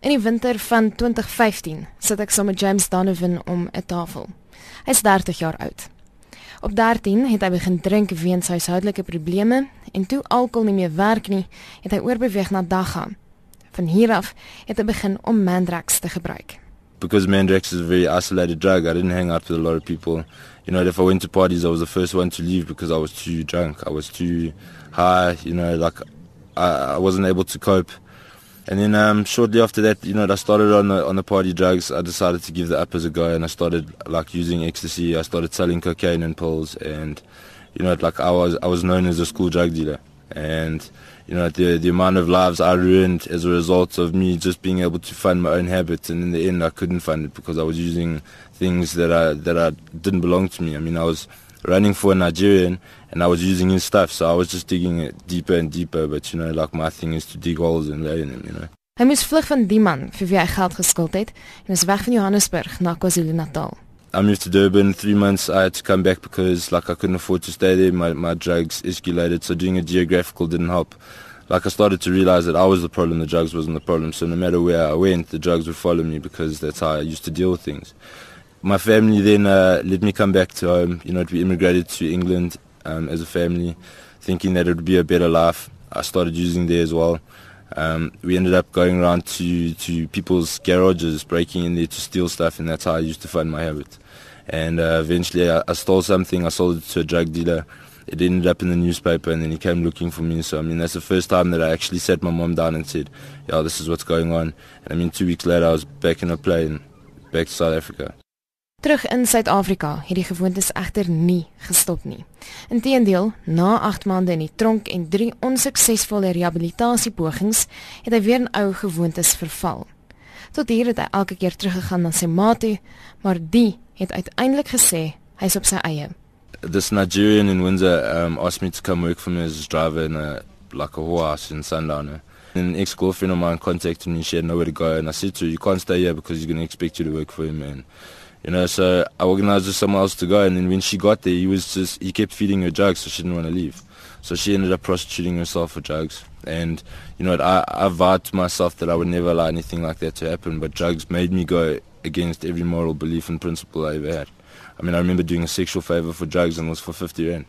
In die winter van 2015 sit ek saam met James Donovan om 'n tafel. Hy's 30 jaar oud. Op 13 het hy begin drink weens huishoudelike probleme en toe alkohol nie meer werk nie, het hy oorbeweeg na dagga. Van hier af het hy begin om Mandrax te gebruik. Because Mandrax is a very isolated drug, I didn't hang out with a lot of people. You know, if I went to parties, I was the first one to leave because I was too drunk. I was too high, you know, like I, I wasn't able to cope. And then um, shortly after that, you know, I started on the on the party drugs. I decided to give the up as a go, and I started like using ecstasy. I started selling cocaine and pills, and you know, like I was I was known as a school drug dealer, and you know, the the amount of lives I ruined as a result of me just being able to fund my own habits, and in the end, I couldn't fund it because I was using things that I that I didn't belong to me. I mean, I was running for a Nigerian and I was using his stuff so I was just digging it deeper and deeper but you know like my thing is to dig holes and lay in them you know Hy moes vlug van die man vir wie hy geld geskuld het en is weg van Johannesburg na KwaZulu-Natal. I moved to Durban 3 months I had to come back because like I couldn't afford to stay there my my drugs escalated so doing a geographical didn't help. Like I started to realize that I was the problem the drugs wasn't the problem so no matter where I went the drugs would follow me because that's how I used to deal with things. My family then uh, let me come back to home. You know, we immigrated to England um, as a family, thinking that it would be a better life. I started using there as well. Um, we ended up going around to, to people's garages, breaking in there to steal stuff, and that's how I used to fund my habit. And uh, eventually, I, I stole something. I sold it to a drug dealer. It ended up in the newspaper, and then he came looking for me. So I mean, that's the first time that I actually sat my mom down and said, "Yeah, this is what's going on." And I mean, two weeks later, I was back in a plane, back to South Africa. Terug in Suid-Afrika het die gewoontes egter nie gestop nie. Inteendeel, na 8 maande in die tronk en 3 onsuksesvolle rehabilitasiepogings, het hy weer in ou gewoontes verval. Tot hier het hy elke keer teruggegaan na sy ma toe, maar die het uiteindelik gesê hy's op sy eie. This Nigerian in Windsor um, asked me to come work for me as a driver in a like a horse in Sundowner. An ex-girlfriend of mine contacted me, she had nowhere to go, and I said to her, you can't stay here because he's going to expect you to work for him, and You know, so I organized with someone else to go, and then when she got there, he was just he kept feeding her drugs, so she didn't want to leave. So she ended up prostituting herself for drugs. And you know, I I vowed to myself that I would never allow anything like that to happen. But drugs made me go against every moral belief and principle I ever had. I mean, I remember doing a sexual favor for drugs, and it was for fifty rand.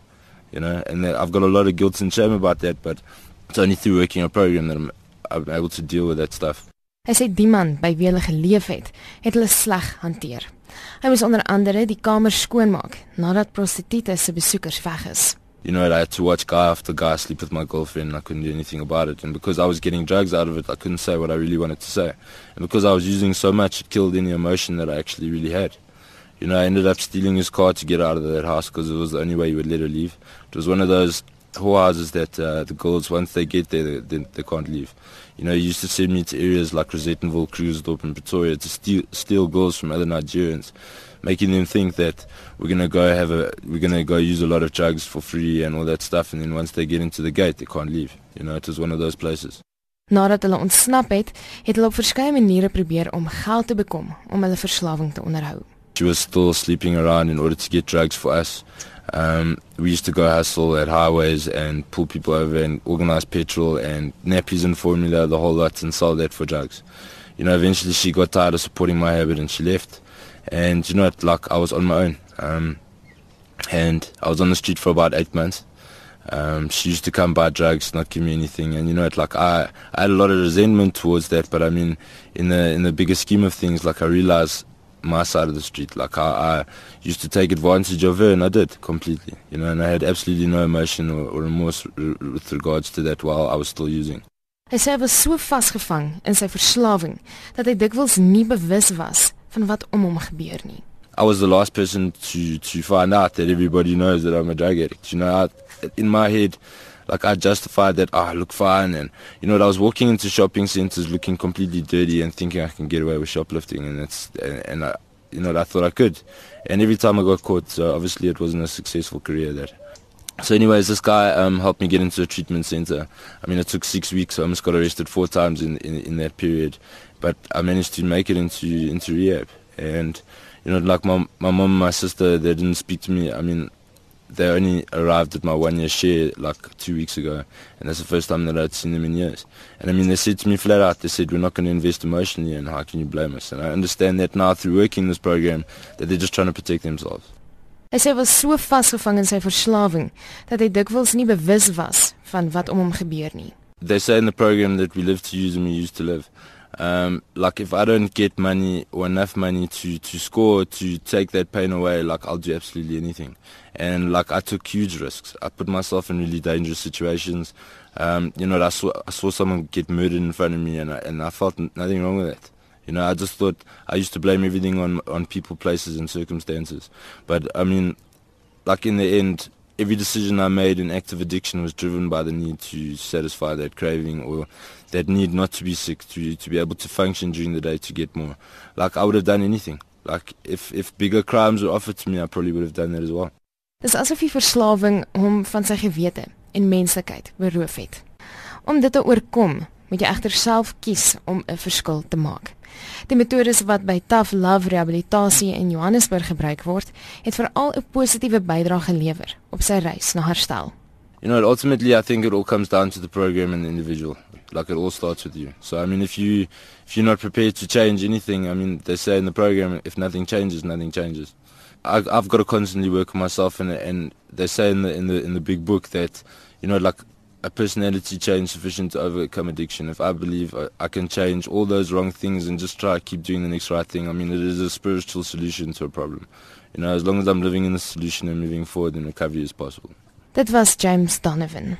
You know, and I've got a lot of guilt and shame about that. But it's only through working a program that I'm, I'm able to deal with that stuff. Hy sê die man by wie hulle geleef het, het hulle sleg hanteer. Hy moes onder andere die kamer skoonmaak nadat prostituie se besoekers weg is. You know, I had to watch guy after guy sleep with my girlfriend and I couldn't do anything about it. And because I was getting drugs out of it, I couldn't say what I really wanted to say. And because I was using so much, it killed any emotion that I actually really had. You know, I ended up stealing his car to get out of that house because it was the only way he would let her leave. It was one of those whorehouses that uh, the girls, once they get there, they, they, can't leave. You know, he used to send me to areas like Rosettenville, Krugersdorp, and Pretoria to steal, steal girls from other Nigerians, making them think that we're gonna go have a, we're gonna go use a lot of drugs for free and all that stuff, and then once they get into the gate, they can't leave. You know, it was one of those places. Nadat hulle ontsnap het, het hulle op verskeie maniere probeer om geld te bekom om hulle verslawing te onderhou. She was still sleeping around in order to get drugs for us. Um, we used to go hustle at highways and pull people over and organize petrol and nappies and formula, the whole lot, and sell that for drugs. You know, eventually she got tired of supporting my habit and she left. And you know, like I was on my own. Um, and I was on the street for about eight months. Um, she used to come buy drugs, not give me anything, and you know, it like I, I had a lot of resentment towards that. But I mean, in the in the bigger scheme of things, like I realized my side of the street. Like I, I used to take advantage of her, and I did completely. You know, and I had absolutely no emotion or, or remorse with regards to that while I was still using. Hy sê hy was so vasgevang in sy verslawing dat hy dikwels nie bewus was van wat om hom gebeur nie. I was the last person to to find out that everybody knows that I'm a drug addict. You know, I, in my head, like I justified that oh, I look fine and you know I was walking into shopping centers looking completely dirty and thinking I can get away with shoplifting and it's and, and I you know I thought I could. And every time I got caught so obviously it wasn't a successful career there so anyways this guy um, helped me get into a treatment center. I mean it took six weeks. I almost got arrested four times in, in in that period. But I managed to make it into into rehab. And you know like my my mom and my sister they didn't speak to me. I mean they only arrived at my one year share like two weeks ago, and that's the first time that I'd seen them in years. And I mean, they said to me flat out, they said, we're not going to invest emotionally, and how can you blame us? And I understand that now through working this program, that they're just trying to protect themselves. Hy sê was so vasgevang in sy verslawing dat hy dikwels nie bewus was van wat om hom gebeur nie. They say in the program that we live to use and we use to live. Um, like if I don't get money or enough money to, to score to take that pain away, like I'll do absolutely anything. And like I took huge risks. I put myself in really dangerous situations. Um, you know, I saw I saw someone get murdered in front of me, and I, and I felt nothing wrong with that. You know, I just thought I used to blame everything on on people, places, and circumstances. But I mean, like in the end, every decision I made in active addiction was driven by the need to satisfy that craving or that need not to be sick, to to be able to function during the day to get more. Like I would have done anything. Like if if bigger crimes were offered to me, I probably would have done that as well. Dis asof die verslawing hom van sy gewete en menslikheid beroof het. Om dit te oorkom, moet jy egter self kies om 'n verskil te maak. Die metodes wat by Tough Love Rehabilitasie in Johannesburg gebruik word, het veral 'n positiewe bydrae gelewer op sy reis na herstel. You know, ultimately I think it all comes down to the program and the individual. Like it all starts with you. So I mean if you if you're not prepared to change anything, I mean they say in the program if nothing changes, nothing changes. I I've got to constantly work on myself and and they say in the in the in the big book that you know like a personality change sufficient to overcome addiction. If I believe I, I can change all those wrong things and just try to keep doing the next right thing, I mean, it is a spiritual solution to a problem. You know, as long as I'm living in the solution and moving forward, then recovery is possible. Dit was James Donovan.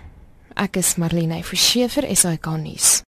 Ek is Marlene Forsie vir SAK nuus.